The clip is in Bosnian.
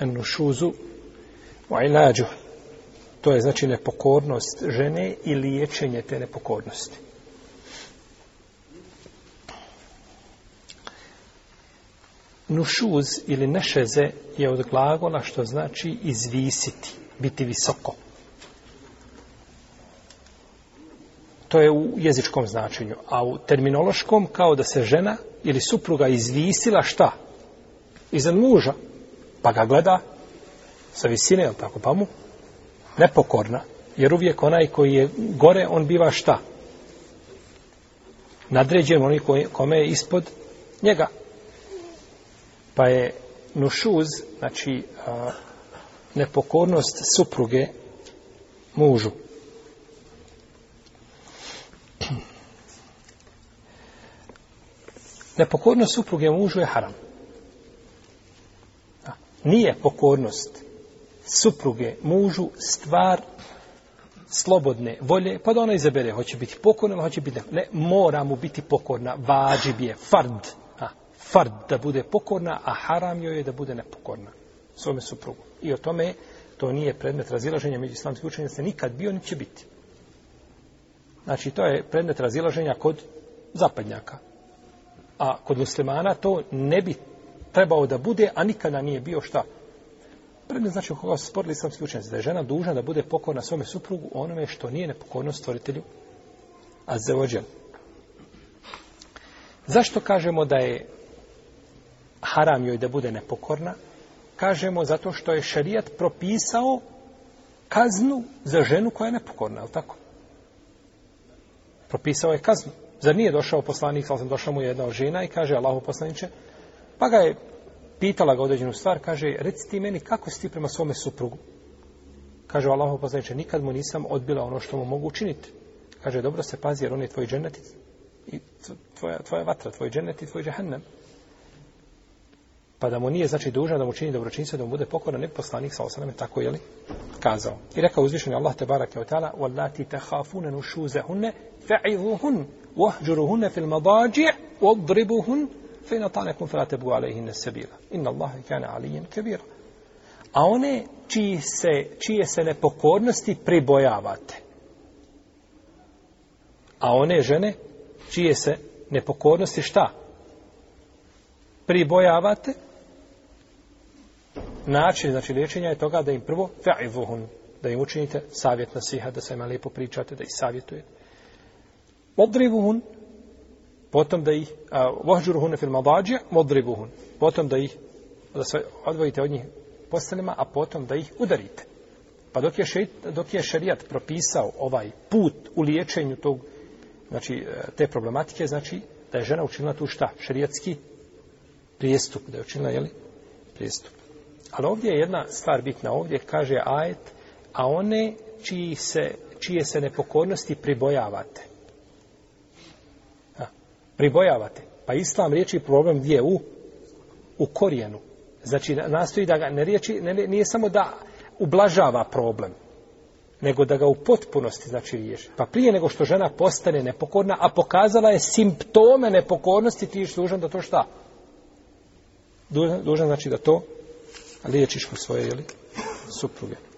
enušuzu wa ilađu. To je znači nepokornost žene i liječenje te nepokornosti. Nušuz ili nešeze je od glagola što znači izvisiti, biti visoko. To je u jezičkom značenju. A u terminološkom kao da se žena ili supruga izvisila šta? Iza muža pa ga gleda sa visine, jel tako, pa mu nepokorna, jer uvijek onaj koji je gore, on biva šta? Nadređen onaj koji, kome je ispod njega. Pa je nušuz, znači a, nepokornost supruge mužu. Nepokornost supruge mužu je haram nije pokornost supruge mužu stvar slobodne volje, pa da ona izabere, hoće biti pokorna ili hoće biti nekog. ne, mora mu biti pokorna, vađib je, fard, a, fard da bude pokorna, a haram joj je da bude nepokorna svome suprugu. I o tome to nije predmet razilaženja među islamskih učenja, se nikad bio ni će biti. Znači, to je predmet razilaženja kod zapadnjaka. A kod muslimana to ne bi trebao da bude, a nikada nije bio šta. Prvi znači u koga su sporili islamski učenci, da je žena dužna da bude pokorna svome suprugu onome što nije nepokorno stvoritelju, a za ođel. Zašto kažemo da je haram joj da bude nepokorna? Kažemo zato što je šarijat propisao kaznu za ženu koja je nepokorna, je li tako? Propisao je kaznu. Zar nije došao poslanik, ali sam došao mu jedna žena i kaže, Allahu poslaniće, Pa ga je pitala ga određenu stvar, kaže, reci ti meni kako si ti prema svome suprugu? Kaže, Allaho poznaniče, nikad mu nisam odbila ono što mu mogu učiniti. Kaže, dobro se pazi, jer on je tvoj dženet i tvoja, tvoja vatra, tvoj dženet i tvoj džehennem. Pa da mu nije, znači, dužan da mu čini dobročinstvo, da mu bude pokoran, ne poslanik sa osanem, tako je li kazao. I rekao uzvišenje Allah te barake od tala, وَلَّا تَحَافُونَ نُشُوزَهُنَّ فَعِذُهُنَّ وَهْجُرُهُنَّ فِي الْمَبَاجِعِ وَضْرِبُهُنَّ fejna tanekum felate bu alehine sebila. Inna Allahe kane alijem kebira. A one čije se, čije se nepokornosti pribojavate. A one žene čije se nepokornosti šta? Pribojavate. Način, znači, liječenja je toga da im prvo fa'ivuhun, da im učinite savjet na siha, da se ima lijepo pričate, da ih savjetujete. Odrivuhun, potom da ih vahđuruhune fil madađe, modribuhun. Potom da ih da se odvojite od njih posteljima, a potom da ih udarite. Pa dok je, šeit, dok je šarijat propisao ovaj put u liječenju tog, znači, te problematike, znači da je žena učinila tu šta? Šarijatski prijestup. Da je učinila, jeli? Prijestup. Ali ovdje je jedna stvar bitna. Ovdje kaže ajet, a one čiji se, čije se nepokornosti pribojavate pribojavate. Pa islam riječi problem gdje u u korijenu. Znači nastoji da ga ne riječi, ne, nije samo da ublažava problem, nego da ga u potpunosti znači riješi. Pa prije nego što žena postane nepokorna, a pokazala je simptome nepokornosti, ti je dužan da to šta? Dužan, dužan znači da to liječiš u svoje, jeli, supruge.